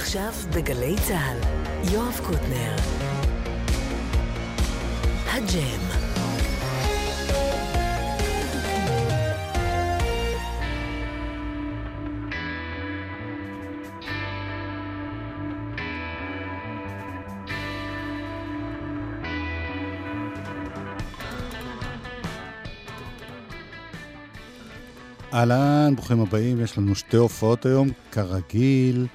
עכשיו בגלי צה"ל, יואב קוטנר. הג'ם. אהלן, ברוכים הבאים, יש לנו שתי הופעות היום, כרגיל.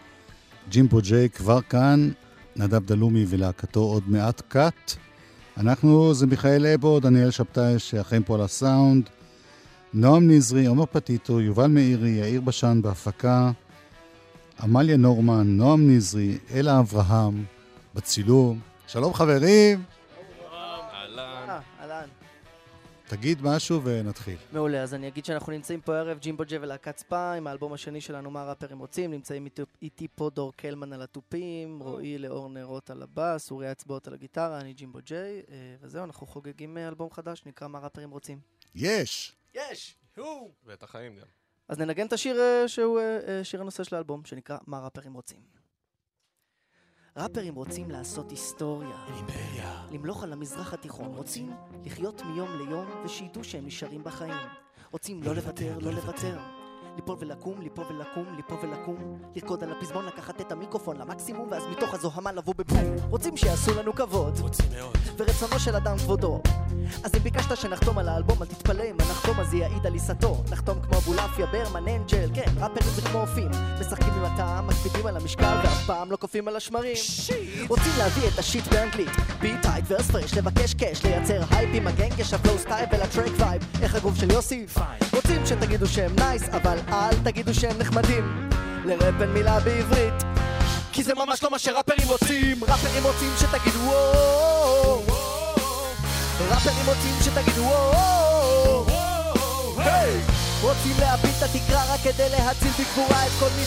ג'ימבו ג'יי כבר כאן, נדב דלומי ולהקתו עוד מעט קאט. אנחנו, זה מיכאל אבו, דניאל שבתאי, שאחראים פה על הסאונד. נועם נזרי, עומר פטיטו, יובל מאירי, יאיר בשן בהפקה. עמליה נורמן, נועם נזרי, אלה אברהם, בצילום. שלום חברים! תגיד משהו ונתחיל. מעולה, אז אני אגיד שאנחנו נמצאים פה ערב ג'ימבו ג'ה ולהקת ספא עם האלבום השני שלנו, מה ראפרים רוצים. נמצאים איתי פה דור קלמן על התופים, רועי לאור נרות על הבאס, אורי אצבעות על הגיטרה, אני ג'ימבו ג'יי, אה, וזהו, אנחנו חוגגים אה, אלבום חדש, נקרא מה ראפרים רוצים. יש! יש! הו! ואת החיים גם. אז ננגן את השיר אה, שהוא שיר הנושא של האלבום, שנקרא מה ראפרים רוצים. ראפרים רוצים לעשות היסטוריה. אימפריה. למלוך על המזרח התיכון. רוצים לחיות מיום ליום ושידעו שהם נשארים בחיים. רוצים לא לוותר, לא לוותר. ליפול ולקום, ליפול ולקום, ליפול ולקום. לרקוד על הפזמון, לקחת את המיקרופון למקסימום ואז מתוך הזוהמה לבוא בבום. רוצים שיעשו לנו כבוד. רוצים מאוד. ורצונו של אדם כבודו. אז אם ביקשת שנחתום על האלבום, אל תתפלא אם הנחתום אז יעיד על עיסתו. נחתום כמו אבולעפיה, ברמן, אנג'ל, כן, ראפרים זה כמו אופים. משחקים עם הטעם, מקפידים על המשקל ואף פעם לא קופאים על השמרים. שיט! רוצים להביא את השיט באנגלית. בי טייט ורס פרש, לבקש קאש, לייצר הייפ עם הגנג, יש הפלואו סטייל ולטרק וייב איך הגוף של יוסי? פיין רוצים שתגידו שהם נייס, אבל אל תגידו שהם נחמדים. לראפ אין מילה בעברית כי זה ממש לא מה שראפרים רוצים. ראפרים רוצים שתגידו וואו שתגידו וואו רק כדי את כל מי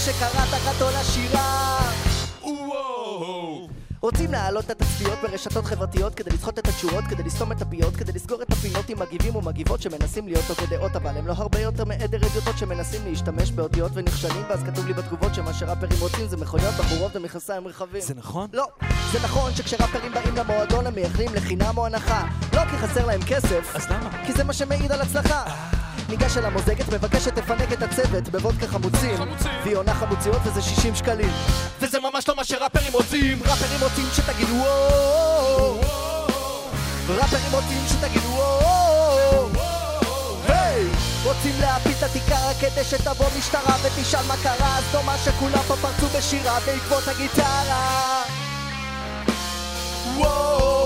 רוצים להעלות את התצפיות ברשתות חברתיות כדי לסחוט את התשורות, כדי לסתום את הפיות, כדי לסגור את הפינות עם מגיבים ומגיבות שמנסים להיות הוגי דעות אבל הם לא הרבה יותר מעדר אדיוטות שמנסים להשתמש באותיות ונכשלים ואז כתוב לי בתגובות שמה שראפרים רוצים זה מכוניות, בחורות ומכנסיים רחבים. זה נכון? לא, זה נכון שכשראפרים באים למועדון הם מייחלים לחינם או הנחה. לא כי חסר להם כסף אז למה? כי זה מה שמעיד על הצלחה. ניגש אל המוזגת, מבקש שתפנק את הצוות בוודקה חמוצים. והיא עונה חמוציות וזה 60 שקלים. וזה ממש לא שראפרים רוצים ראפרים רוצים שתגידו וואו ראפרים רוצים שתגידו וואו היי! רוצים להפיל את התקרה כדי שתבוא משטרה ותשאל מה קרה אז לא מה שכולם פה פרצו בשירה בעקבות הגיטרה. וואו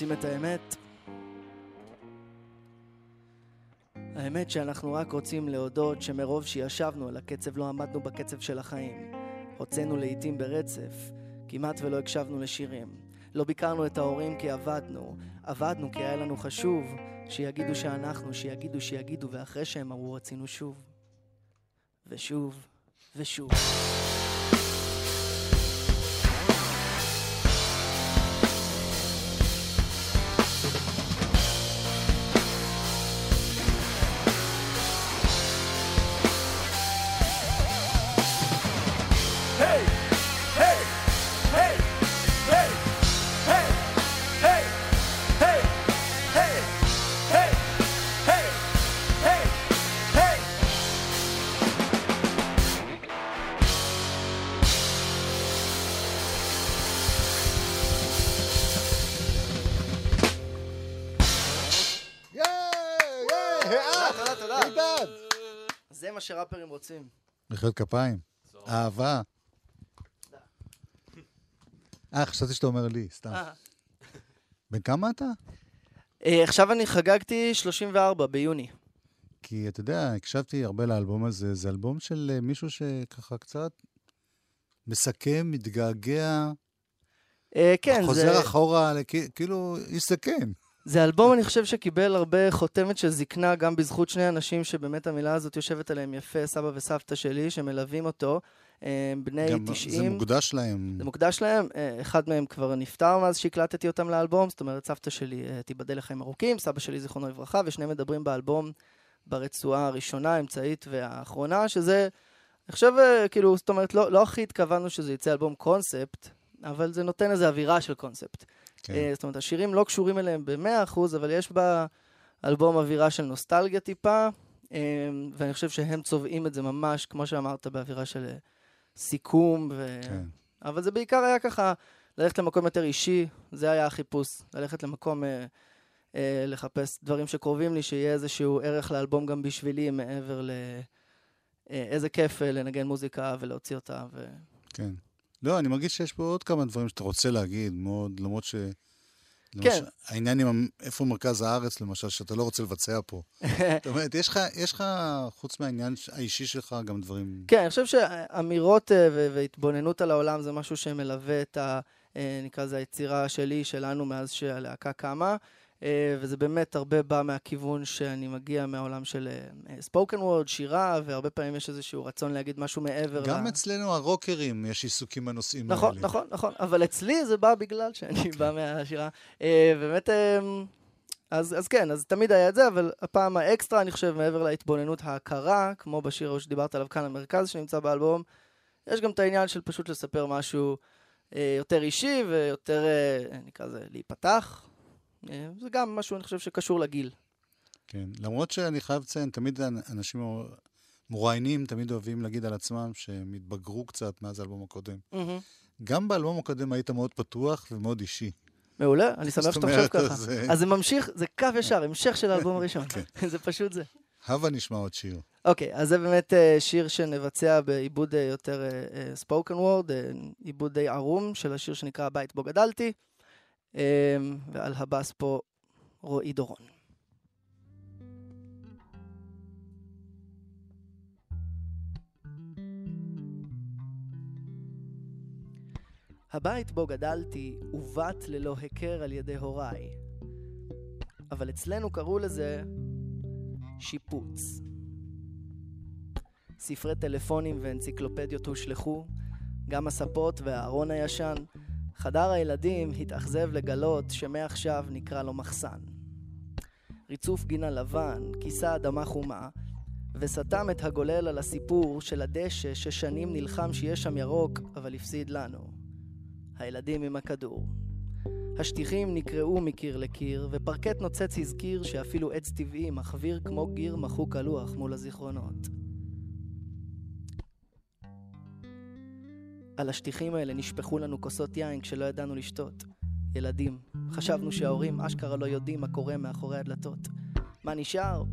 רוצים את האמת? האמת שאנחנו רק רוצים להודות שמרוב שישבנו על הקצב לא עמדנו בקצב של החיים. הוצאנו לעיתים ברצף, כמעט ולא הקשבנו לשירים. לא ביקרנו את ההורים כי עבדנו, עבדנו כי היה לנו חשוב שיגידו שאנחנו, שיגידו שיגידו, ואחרי שהם אמרו רצינו שוב. ושוב, ושוב. רוצים. מחיאות כפיים. אהבה. אה, חשבתי שאתה אומר לי, סתם. אה. בן כמה אתה? אה, עכשיו אני חגגתי 34 ביוני. כי אתה יודע, הקשבתי הרבה לאלבום הזה, זה אלבום של אה, מישהו שככה קצת מסכם, מתגעגע, כן, חוזר זה, אחורה, לכ- כאילו, זקן. זה אלבום, אני חושב, שקיבל הרבה חותמת של זקנה, גם בזכות שני אנשים שבאמת המילה הזאת יושבת עליהם יפה, סבא וסבתא שלי, שמלווים אותו. אה, בני גם 90. זה מוקדש להם. זה מוקדש להם, אה, אחד מהם כבר נפטר מאז שהקלטתי אותם לאלבום, זאת אומרת, סבתא שלי, אה, תיבדל לחיים ארוכים, סבא שלי, זיכרונו לברכה, ושניהם מדברים באלבום ברצועה הראשונה, האמצעית והאחרונה, שזה, אני חושב, כאילו, זאת אומרת, לא, לא הכי התכוונו שזה יצא אלבום קונספט, אבל זה נותן איזו אווירה של קונספט. כן. אה, זאת אומרת, השירים לא קשורים אליהם ב-100%, אבל יש באלבום אווירה של נוסטלגיה טיפה, אה, ואני חושב שהם צובעים את זה ממש, כמו שאמרת, באווירה של אה, סיכום. ו... כן. אבל זה בעיקר היה ככה, ללכת למקום יותר אישי, זה היה החיפוש. ללכת למקום, אה, אה, לחפש דברים שקרובים לי, שיהיה איזשהו ערך לאלבום גם בשבילי, מעבר ל... אה, איזה כיף לנגן מוזיקה ולהוציא אותה. ו... כן. לא, אני מרגיש שיש פה עוד כמה דברים שאתה רוצה להגיד, מאוד, למרות ש... כן. למשל, העניין עם איפה מרכז הארץ, למשל, שאתה לא רוצה לבצע פה. זאת אומרת, יש לך, יש לך, חוץ מהעניין האישי שלך, גם דברים... כן, אני חושב שאמירות אה, והתבוננות על העולם זה משהו שמלווה את ה... אה, נקרא לזה היצירה שלי, שלנו, מאז שהלהקה קמה. אה, וזה באמת הרבה בא מהכיוון שאני מגיע מהעולם של ספוקן וורד, שירה, והרבה פעמים יש איזשהו רצון להגיד משהו מעבר גם ל... אצלנו הרוקרים יש עיסוקים בנושאים נכון, האלה. נכון, נכון, אבל אצלי זה בא בגלל שאני בא מהשירה. אה, באמת, אה, אז, אז כן, אז תמיד היה את זה, אבל הפעם האקסטרה, אני חושב, מעבר להתבוננות ההכרה, כמו בשיר ההוא שדיברת עליו כאן, המרכז שנמצא באלבום, יש גם את העניין של פשוט לספר משהו אה, יותר אישי ויותר, אה, נקרא לזה, להיפתח. אה, זה גם משהו, אני חושב, שקשור לגיל. כן. למרות שאני חייב לציין, תמיד אנ- אנשים מרואיינים תמיד אוהבים להגיד על עצמם שהם התבגרו קצת מאז האלבום הקודם. גם באלבום הקודם היית מאוד פתוח ומאוד אישי. מעולה, אני שמח שאתה חושב ככה. אז, אה, אז זה ממשיך, זה קו ישר, המשך של האלבום הראשון. כן. זה פשוט זה. הבה נשמע עוד שיר. אוקיי, אז זה באמת אה, שיר שנבצע בעיבוד אה, יותר ספוקן וורד, עיבוד די ערום של השיר שנקרא הבית בו גדלתי, ועל הבאס פה רועי דורון. הבית בו גדלתי עוות ללא היכר על ידי הוריי, אבל אצלנו קראו לזה שיפוץ. ספרי טלפונים ואנציקלופדיות הושלכו, גם הספות והארון הישן. חדר הילדים התאכזב לגלות שמעכשיו נקרא לו מחסן. ריצוף גינה לבן, כיסה אדמה חומה, וסתם את הגולל על הסיפור של הדשא ששנים נלחם שיהיה שם ירוק, אבל הפסיד לנו. הילדים עם הכדור. השטיחים נקרעו מקיר לקיר, ופרקט נוצץ הזכיר שאפילו עץ טבעי מחוויר כמו גיר מחוק הלוח מול הזיכרונות. על השטיחים האלה נשפכו לנו כוסות יין כשלא ידענו לשתות. ילדים. חשבנו שההורים אשכרה לא יודעים מה קורה מאחורי הדלתות. מה נשאר?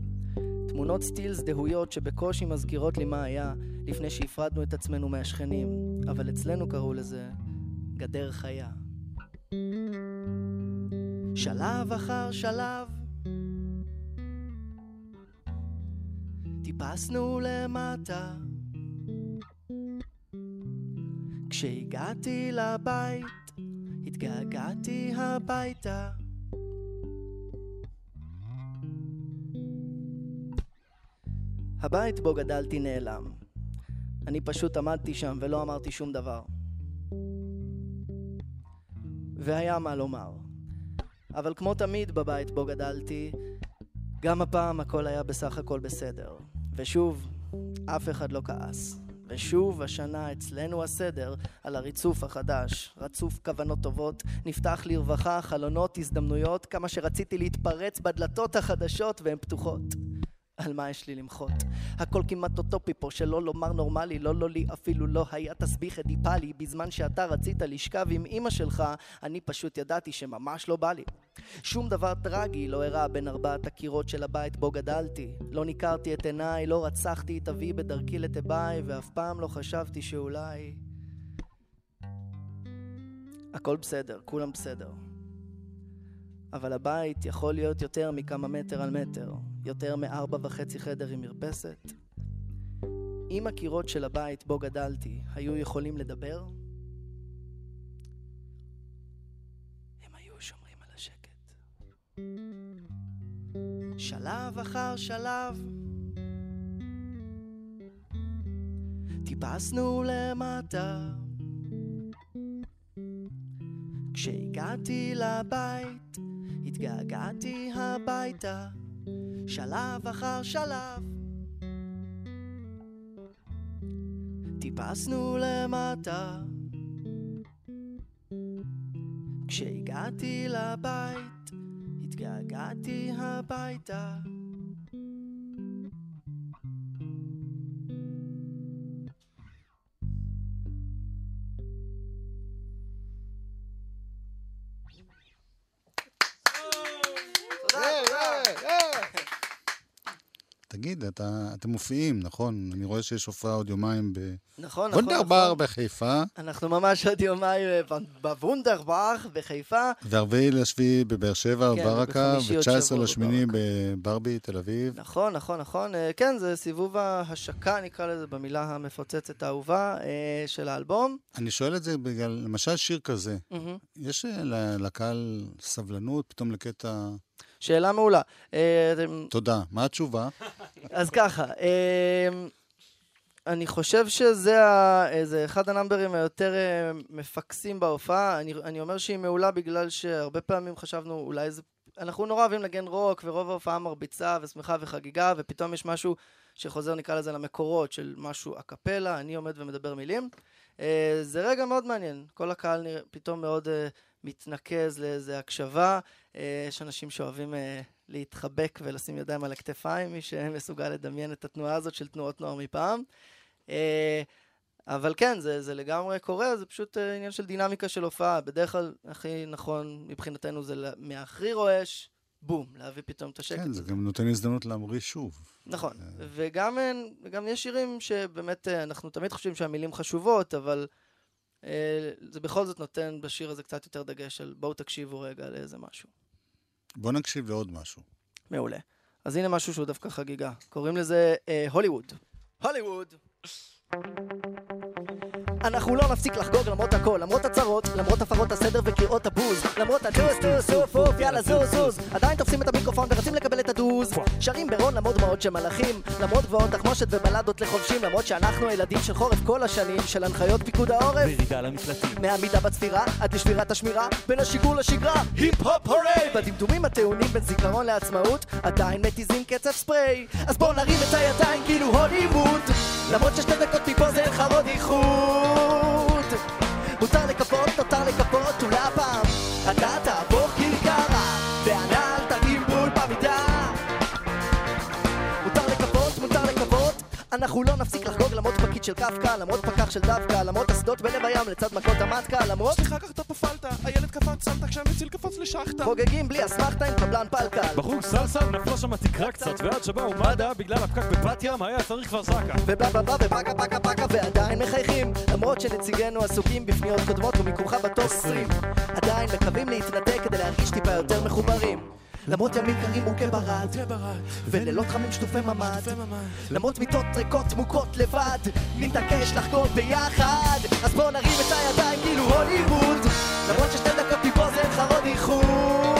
תמונות סטיל זדהויות שבקושי מזכירות לי מה היה לפני שהפרדנו את עצמנו מהשכנים, אבל אצלנו קראו לזה גדר חיה. שלב אחר שלב טיפסנו למטה כשהגעתי לבית התגעגעתי הביתה הבית בו גדלתי נעלם אני פשוט עמדתי שם ולא אמרתי שום דבר והיה מה לומר אבל כמו תמיד בבית בו גדלתי, גם הפעם הכל היה בסך הכל בסדר. ושוב, אף אחד לא כעס. ושוב, השנה אצלנו הסדר על הריצוף החדש. רצוף כוונות טובות, נפתח לרווחה, חלונות, הזדמנויות, כמה שרציתי להתפרץ בדלתות החדשות והן פתוחות. על מה יש לי למחות? הכל כמעט אוטופי פה, שלא לומר נורמלי, לא לא לי אפילו לא היה תסביך אדיפלי, בזמן שאתה רצית לשכב עם אמא שלך, אני פשוט ידעתי שממש לא בא לי. שום דבר טרגי לא אירע בין ארבעת הקירות של הבית בו גדלתי. לא ניכרתי את עיניי, לא רצחתי את אבי בדרכי לתיבאי, ואף פעם לא חשבתי שאולי... הכל בסדר, כולם בסדר. אבל הבית יכול להיות יותר מכמה מטר על מטר, יותר מארבע וחצי חדר עם מרפסת. אם הקירות של הבית בו גדלתי היו יכולים לדבר, הם היו שומרים על השקט. שלב אחר שלב טיפסנו למטה. כשהגעתי לבית, התגעגעתי הביתה, שלב אחר שלב. טיפסנו למטה. כשהגעתי לבית, התגעגעתי הביתה. תגיד, אתה, אתם מופיעים, נכון? אני רואה שיש הופעה עוד יומיים ב... נכון, נכון, וונדרבר נכון. בחיפה, אנחנו ממש עוד יומיים אה, בוונדרבך בחיפה. והרביעי לשביעי בבאר שבע, כן, ברקה, ובחמישי עוד ו-19 שבוע לשמיני. בברבי, תל אביב. נכון, נכון, נכון. אה, כן, זה סיבוב ההשקה, נקרא לזה, במילה המפוצצת האהובה אה, של האלבום. אני שואל את זה בגלל, למשל שיר כזה, מהמם. יש לקהל סבלנות פתאום לקטע... שאלה מעולה. אה, תודה. מה התשובה? אז ככה, אמ, אני חושב שזה ה- אה, זה אחד הנאמברים היותר אה, מפקסים בהופעה. אני, אני אומר שהיא מעולה בגלל שהרבה פעמים חשבנו אולי זה... אנחנו נורא אוהבים לנגן רוק, ורוב ההופעה מרביצה ושמחה וחגיגה, ופתאום יש משהו שחוזר, נקרא לזה, למקורות של משהו אקפלה, אני עומד ומדבר מילים. אה, זה רגע מאוד מעניין. כל הקהל נראה, פתאום מאוד אה, מתנקז לאיזה הקשבה. אה, יש אנשים שאוהבים אה, להתחבק ולשים ידיים על הכתפיים, מי שמסוגל לדמיין את התנועה הזאת של תנועות נוער מפעם. אה, אבל כן, זה, זה לגמרי קורה, זה פשוט עניין של דינמיקה של הופעה. בדרך כלל הכי נכון מבחינתנו זה מהכי רועש, בום, להביא פתאום את השקט כן, זה. גם נותן הזדמנות להמריא שוב. נכון, וגם, וגם יש שירים שבאמת אנחנו תמיד חושבים שהמילים חשובות, אבל זה בכל זאת נותן בשיר הזה קצת יותר דגש על בואו תקשיבו רגע לאיזה משהו. בוא נקשיב לעוד משהו. מעולה. אז הנה משהו שהוא דווקא חגיגה. קוראים לזה אה, הוליווד. הוליווד! אנחנו לא נפסיק לחגוג למרות הכל, למרות הצרות, למרות הפרות הסדר וקריאות הבוז, למרות הטוס טוס אוף אוף יאללה זוז זוז, עדיין תופסים את המיקרופון ורצים לקבל את הדוז, שרים בגרון למרות דמעות של מלאכים, למרות גבעות תחמושת ובלדות לחובשים, למרות שאנחנו הילדים של חורף כל השנים, של הנחיות פיקוד העורף, וירידה למקלטים. מעמידה בצפירה עד לשבירת השמירה בין השיגור לשגרה. היפ הופ הורי בדמדומים הטעונים בין זיכרון לעצמאות עדיין מתיזים קצב ספרי. אז בואו נרים את הידיים כאילו הוליווד למרות ששתי דקות מפה זה לך עוד איחוד מותר לקפות, נותר לקפות אולי הפעם אתה תהפוך כרכרה והנעל תרים בול במידה. מותר לקוות, מותר לקוות אנחנו לא נפסיק של קפקא למרות פקח של דווקא למרות אסדות בלב הים לצד מכות המטקה למרות סליחה, קח את הפפלטה, הילד קפץ, סלטה כשהמציל קפץ לשחטה. חוגגים בלי אסמכתה עם קבלן פלקל. בחוג סלסה נפלה שם התקרה קצת, ועד שבאו מד"א בגלל הפקק בבת ים היה צריך כבר זקה. ובלה בלה בלה ופקה פקה פקה ועדיין מחייכים. למרות שנציגינו עסוקים בפניות קודמות ומיקומך בטופ 20 עדיין מקווים להתנתק כדי להרגיש טיפה יותר מחוברים למרות ימים קרים מוכי ברד ולילות חמים שטופי ממ"ד. למרות מיטות ריקות מוכות לבד נתעקש לחגוג ביחד. אז בואו נרים את הידיים כאילו הוליווד. למרות ששתי דקות מפה זה עוד איחוד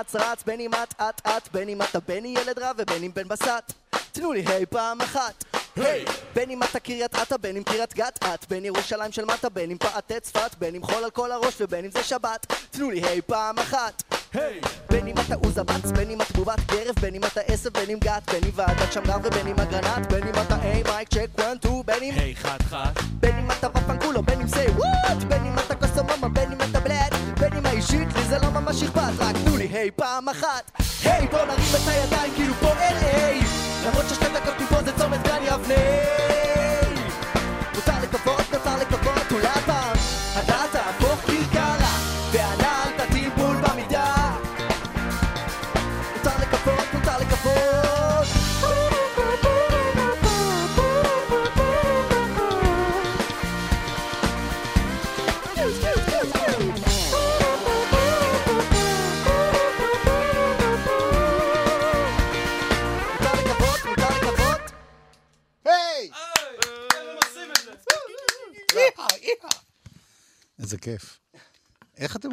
אץ רץ, בין אם את את את, בין אם אתה בני ילד רע ובין אם בן בסט. תנו לי היי פעם אחת. היי! בין אם אתה קריית אתא, בין אם קריית גת את, בין ירושלים של מטה, בין אם פעתי צפת, בין אם חול על כל הראש ובין אם זה שבת. תנו לי היי פעם אחת. היי! בין אם אתה עוזבץ, בין אם את בובת גרב, בין אם אתה עשב, בין אם גת, בין אם ועדת שמגר ובין אם אגרנט, בין אם אתה היי מייק צ'ק וואן טו, בין אם... היי חד חד. בין אם אתה בפנקולו, בין אם זה וואט בין אם אתה קוסומומה, בין אם אתה האישית לי זה לא ממש אכפת רק תנו לי היי פעם אחת. היי בוא נרים את הידיים כאילו פה LA למרות ששתי דקות מפה זה צומת גן יבנה. מותר לקוות, מותר לקוות, אולי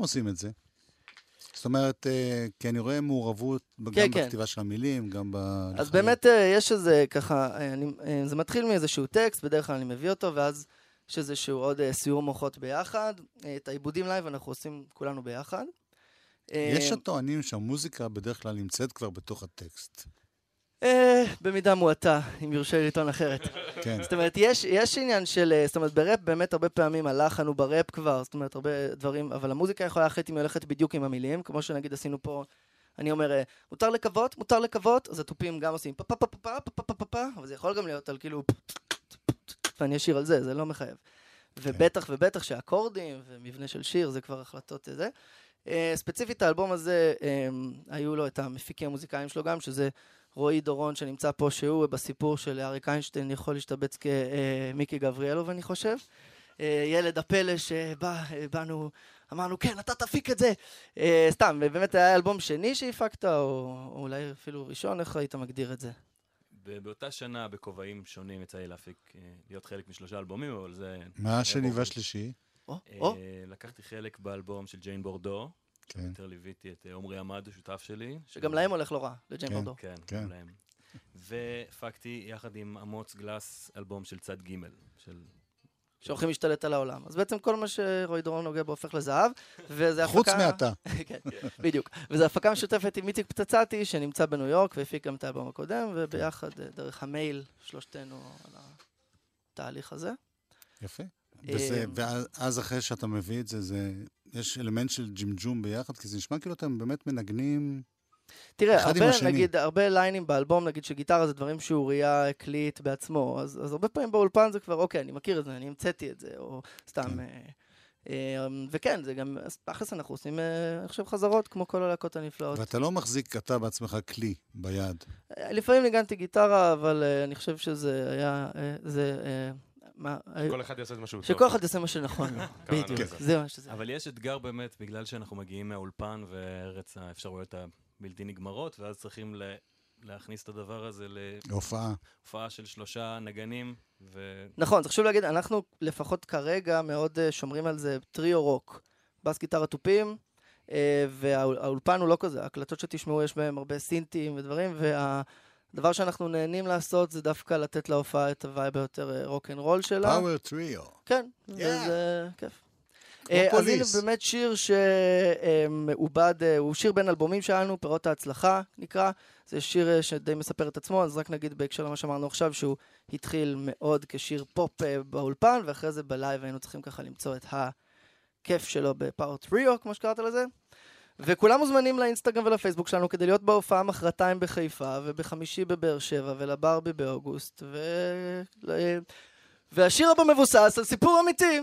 עושים את זה? זאת אומרת, אה, כי אני רואה מעורבות גם כן, כן. בכתיבה של המילים, גם ב... אז באמת אה, יש איזה ככה, אה, אני, זה מתחיל מאיזשהו טקסט, בדרך כלל אני מביא אותו, ואז יש איזשהו עוד סיעור מוחות ביחד. את העיבודים live אנחנו עושים כולנו ביחד. יש הטוענים שהמוזיקה בדרך כלל נמצאת כבר בתוך הטקסט. אה, במידה מועטה, אם יורשה לטעון אחרת. כן. זאת אומרת, יש, יש עניין של, אה, זאת אומרת, בראפ באמת הרבה פעמים הלחן הוא בראפ כבר, זאת אומרת, הרבה דברים, אבל המוזיקה יכולה ללכת אם היא הולכת בדיוק עם המילים, כמו שנגיד עשינו פה, אני אומר, אה, מותר לקוות, מותר לקוות, אז התופים גם עושים פה פה פה פה פה פה פה פה פה, אבל זה יכול גם להיות על כאילו, ואני אשיר על זה, זה לא מחייב. ובטח ובטח שאקורדים ומבנה של שיר זה כבר החלטות זה. אה, ספציפית האלבום הזה, אה, היו לו את המפיקים המוזיקאים שלו גם, שזה רועי דורון שנמצא פה, שהוא בסיפור של אריק איינשטיין יכול להשתבץ כמיקי גבריאלוב, אני חושב. אה, ילד הפלא שבא, באנו, אמרנו, כן, אתה תפיק את זה. אה, סתם, באמת היה אלבום שני שהפקת, או, או אולי אפילו ראשון, איך היית מגדיר את זה? באותה שנה, בכובעים שונים, יצא לי להפיק, אה, להיות חלק משלושה אלבומים, אבל זה... מה השני והשלישי? לקחתי חלק באלבום של ג'יין בורדו. כן. יותר ליוויתי את אה, עמרי עמד, השותף שלי. שגם להם הולך לא רע, לג'יין כן. בורדו. כן, כן. גם להם. והפקתי יחד עם אמוץ גלס אלבום של צד ג' של... שהולכים להשתלט על העולם. אז בעצם כל מה שרועי דורון נוגע בו הופך לזהב, וזה הפקה... חוץ מעתה. כן, בדיוק. וזו הפקה משותפת עם איציק פצצתי, שנמצא בניו יורק, והפיק גם את האלבום הקודם, וביחד, אה, דרך המייל, שלושתנו על התהליך הזה. יפה. וזה, אמ, ואז אחרי שאתה מביא את זה, זה, יש אלמנט של ג'ימג'ום ביחד, כי זה נשמע כאילו אתם באמת מנגנים... תראה, אחד עם הרבה, השני. נגיד, הרבה ליינים באלבום, נגיד שגיטרה זה דברים שאוריה הקליט בעצמו, אז, אז הרבה פעמים באולפן זה כבר, אוקיי, אני מכיר את זה, אני המצאתי את זה, או סתם... כן. אה, אה, וכן, זה גם, תכלס אנחנו עושים, אה, אני חושב, חזרות, כמו כל הלהקות הנפלאות. ואתה לא מחזיק אתה בעצמך כלי ביד. אה, לפעמים ניגנתי גיטרה, אבל אה, אני חושב שזה היה, אה, זה, מה, כל אחד יעשה את מה שהוא שכל אחד יעשה מה שנכון לו, בדיוק. זה מה שזה. אבל יש אתגר באמת, בגלל שאנחנו מגיעים מהאולפן וארץ האפשרויות הבלתי נגמרות, ואז צריכים. להכניס את הדבר הזה הופעה. להופעה של שלושה נגנים, ו... נכון, זה חשוב להגיד, אנחנו לפחות כרגע מאוד אה, שומרים על זה טריו רוק. בס גיטרה תופים, אה, והאולפן הוא לא כזה, ההקלטות שתשמעו יש בהם הרבה סינטים ודברים, והדבר שאנחנו נהנים לעשות זה דווקא לתת להופעה את ה vibe היותר rock and roll שלה. Power trio. כן, Yeah. וזה כיף. אה, אז הנה. באמת שיר שמעובד, אה, הוא שיר בין אלבומים שלנו, פירות ההצלחה נקרא. זה שיר אה, שדי מספר את עצמו, אז רק נגיד בהקשר למה שאמרנו עכשיו, שהוא התחיל מאוד כשיר פופ אה, באולפן, ואחרי זה ב live היינו צריכים ככה למצוא את הכיף שלו ב power trio, כמו שקראת לזה. וכולם מוזמנים לאינסטגרם ולפייסבוק שלנו כדי להיות בהופעה מחרתיים בחיפה, ובחמישי בבאר שבע, ולברבי באוגוסט, ו... והשיר הבא מבוסס על סיפור אמיתי.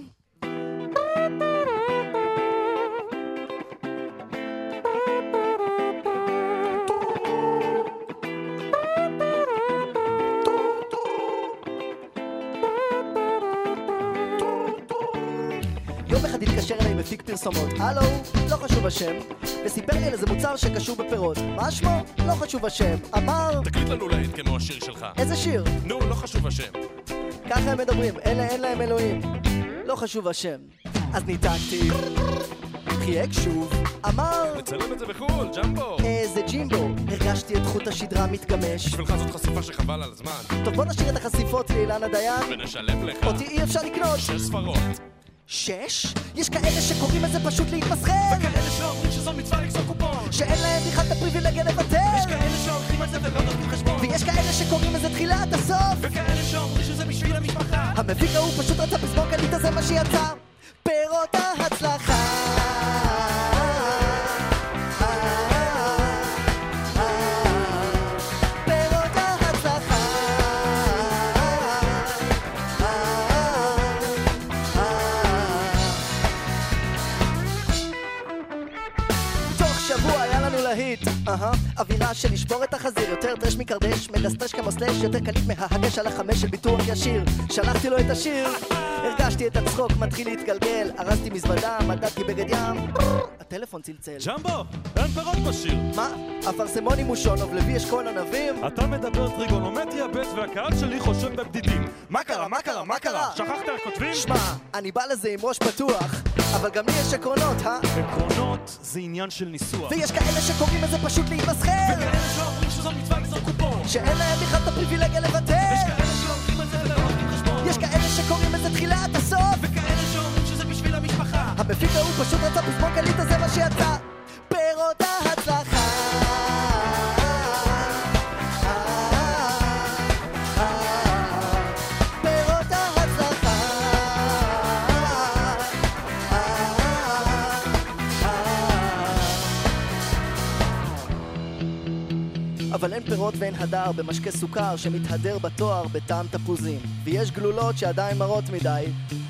יום אחד התקשר אליי מפיק פרסומות, הלו, לא חשוב השם, וסיפר לי על איזה מוצר שקשור בפירות. מה שמו? לא חשוב השם. אמר, תקליט לנו להיט כמו השיר שלך. איזה שיר? נו, לא חשוב השם. ככה הם מדברים, אלה אין להם אלוהים. לא חשוב השם. אז ניתקתי, חייק שוב, אמר, נצלם את זה בחו"ל, ג'מבו. איזה ג'ימבו. הרגשתי את חוט השדרה מתגמש. בשבילך זאת חשיפה שחבל על הזמן. טוב, בוא נשאיר את החשיפות לאילנה דיין. ונשלם לך. אותי אי אפשר לקנות. שש ספרות. שש? יש כאלה שקוראים לזה פשוט להתמסחר. וכאלה שאומרים שזו מצווה לגזור קופון. שאין להם בכלל את הפריבילגיה לוותר. יש כאלה שהולכים על זה ולא נותנים חשבון. ויש כאלה שקוראים לזה תחילת הסוף. וכאלה שאומרים שזה בשביל המשפחה. המפיק ההוא פשוט רצה פזמון קליטה זה מה שיצא. יותר טרש מקרדש, מדסטש כמו סלאש, יותר קליט מההגש על החמש של ביטוח ישיר. שלחתי לו את השיר, הרגשתי את הצחוק מתחיל להתגלגל, ארזתי מזוודה, מדדתי בגד ים, הטלפון צלצל. ג'מבו, אין פירות בשיר. מה? אפרסמוני מושונוב, לוי אשכול ענבים? אתה מדבר טריגונומטריה ב' והקהל שלי חושב בבדידים. מה קרה? מה קרה? מה קרה? שכחת איך כותבים? שמע, אני בא לזה עם ראש פתוח, אבל גם לי יש עקרונות, אה? עקרונות זה עניין של ניסוח. ויש כאלה שקוראים לזה פשוט להתמסחר! וכאלה שאומרים שזו מצווה לזרוק קופון. שאין להם בכלל את הפריבילגיה לוותר! כאלה שקוראים לזה תחילת הסוף! וכאלה שאומרים שזה בשביל המשפחה. המפיק ההוא פשוט רצה פזמון אז זה מה שיצא! פירות אבל אין פירות ואין הדר במשקה סוכר שמתהדר בתואר בטעם תפוזים. ויש גלולות שעדיין מרות מדי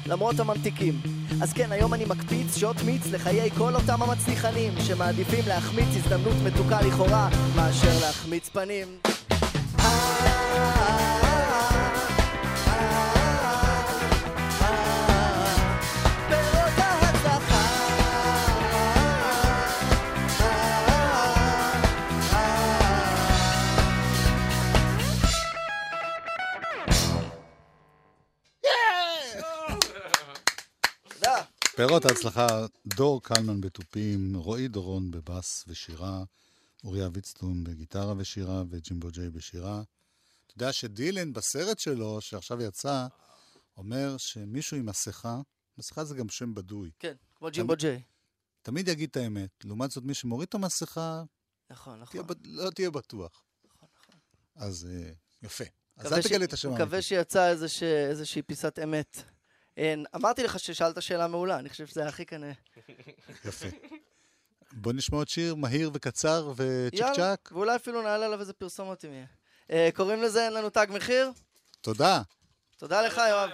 למרות הממתיקים. אז כן, היום אני מקפיץ שוט מיץ לחיי כל אותם המצליחנים שמעדיפים להחמיץ הזדמנות מתוקה לכאורה מאשר להחמיץ פנים. פירות פירות ההצלחה, דור קלמן בתופים, רועי דורון בבאס ושירה, אוריה ויצטום בגיטרה ושירה, וג'ימבו ג'יי בשירה. אתה יודע שדילן בסרט שלו, שעכשיו יצא, אומר שמישהו עם מסכה, מסכה זה גם שם בדוי, כן, כמו ג'ימבו ג'יי. תמיד יגיד את האמת. לעומת זאת, מי שמוריד את המסכה, נכון, נכון. תהיה, לא תהיה בטוח. נכון, נכון. אז אה, יפה. אז מקווה אל תגלה את השם מקווה האמיתי. שיצא איזוש- איזושהי פיסת אמת. אין, אמרתי לך ששאלת שאלה מעולה, אני חושב שזה היה הכי כנראה. יפה. בוא נשמע עוד שיר מהיר וקצר וצ'יק יאללה, צ'אק. ואולי אפילו נעלה עליו איזה פרסומת אם יהיה. אה, קוראים לזה אין לנו תג מחיר? תודה. תודה לך, יואב.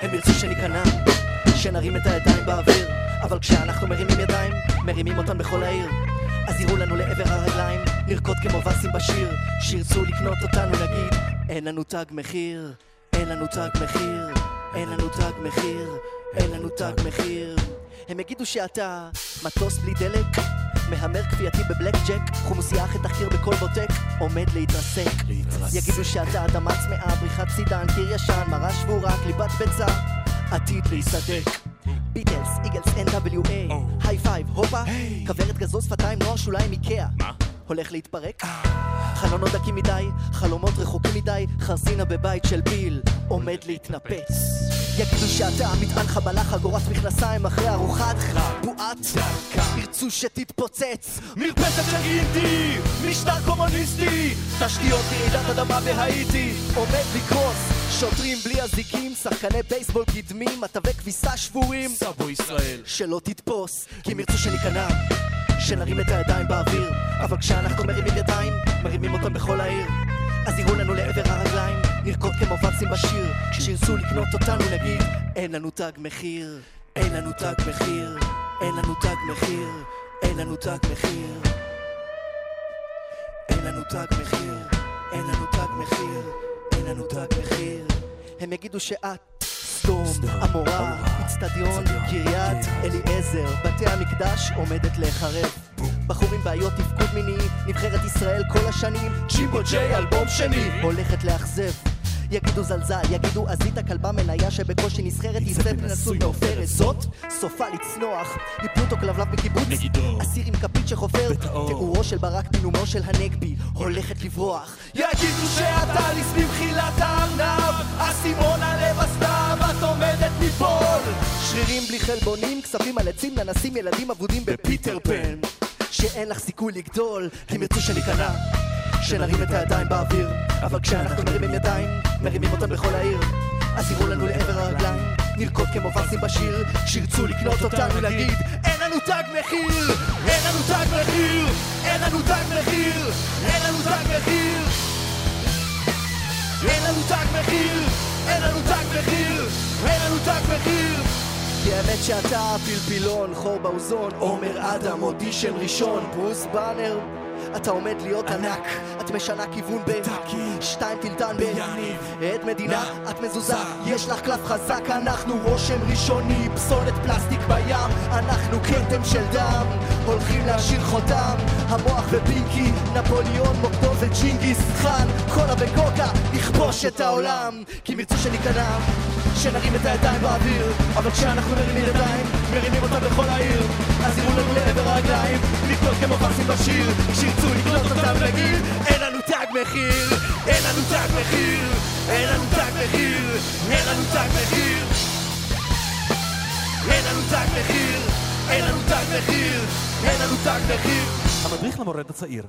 הם ירצו שניכנע, שנרים את הידיים באוויר, אבל כשאנחנו מרימים ידיים, מרימים אותן בכל העיר. אז יראו לנו לעבר הרגליים, נרקוד כמו וסים בשיר, שירצו לקנות אותנו נגיד, אין לנו תג מחיר, אין לנו תג מחיר, אין לנו תג מחיר, אין לנו תג מחיר. הם יגידו שאתה מטוס בלי דלק, מהמר כפייתי בבלק ג'ק, חומוסייה אחרי תחקיר בכל בוטק, עומד להתרסק. יגידו שאתה אדמה צמאה, בריחת סידן, קיר ישן, מרה שבורה, קליפת ביצה, עתיד להיסדק. ביטלס, איגלס, NWA, היי פייב, הופה, כוורת גזוז שפתיים, נוער שוליים איקאה. מה? הולך להתפרק? חלונות דקים מדי, חלומות רחוקים מדי, חרסינה בבית של פיל, עומד להתנפץ. יגידו שאתה מטען חבלה, חגורת מכנסיים אחרי ארוחת בופה, ירצו שתתפוצץ. מרפסת של אינדי, משטר קומוניסטי, תשתיות רעידת אדמה בהאיטי. עומד לקרוס. שוטרים בלי אזיקים, שחקני בייסבול קדמים, מטבי כביסה שבורים. סאבו ישראל. שלא תתפוס, כי הם ירצו שניכנע. שנרים את הידיים באוויר. אבל כשאנחנו מרימים ידיים, כמו וקסים בשיר כשירצו לקנות אותנו נגיד אין לנו תג מחיר, אין לנו תג מחיר, אין לנו תג מחיר, אין לנו תג מחיר אין לנו תג מחיר, אין לנו תג מחיר, אין לנו תג מחיר. הם יגידו שאת סדום, עמורה, אצטדיון, קריית אליעזר, בתי המקדש עומדת להיחרב. בחורים בעיות תפקוד מיני, נבחרת ישראל כל השנים, ג'ימבו ג'יי אלבום שני, הולכת לאכזב. יגידו זלזל, יגידו עזית כלבה מניה שבקושי נסחרת, יסף נשוי מעופרת. זאת סופה לצנוח, היא פלוטו כלבלב בקיבוץ, מגידו. אסיר עם כפית שחופר. תיאורו של ברק בנאומו של הנגבי, הולכת לברוח. יגידו שאתה ליס במחילת הארנב, אסימון הלב הסתיו, את עומדת ליפול. שרירים בלי חלבונים, כספים על עצים, ננסים ילדים אבודים בפיטר פן. שאין לך סיכוי לגדול, הם ירצו שניכנע. שנרים את הידיים באוויר, אבל כשאנחנו מרימים ידיים, מרימים אותם בכל העיר. אז יראו לנו לעבר הרגליים, נרקוד כמו וסים בשיר, כשירצו לקנות אותנו נגיד, אין לנו תג מחיר! אין לנו תג מחיר! אין לנו תג מחיר! אין לנו תג מחיר! אין לנו תג מחיר! אין לנו תג מחיר! אין לנו תג מחיר! כי האמת שאתה פלפילון, חור באוזון, עומר אדם, אודישן ראשון, ברוס באנר. אתה עומד להיות ענק. את משנה כיוון ב... שתיים טילטן ב... עד מדינה, את מזוזה, יש לך קלף חזק, אנחנו רושם ראשוני, פסולת פלסטיק בים, אנחנו כתם של דם, הולכים להשאיר חותם, המוח ופינקי, נפוליאון, מוקדו וג'ינגיס חאן, קולה וקוקה, נכבוש את העולם, כי אם ירצו שניכנע, שנרים את הידיים באוויר, אבל כשאנחנו מרימים ידיים, מרימים אותם בכל העיר, אז יראו לנו לעבר הרגליים, לקלוט כמו פרסים בשיר, כשירצו לקלוט אותם נגיד, אין לנו תג מחיר, אין לנו תג מחיר, אין לנו תג מחיר, אין לנו תג מחיר, אין לנו תג מחיר, אין לנו תג מחיר, אין לנו תג מחיר. המדריך למורד הצעיר,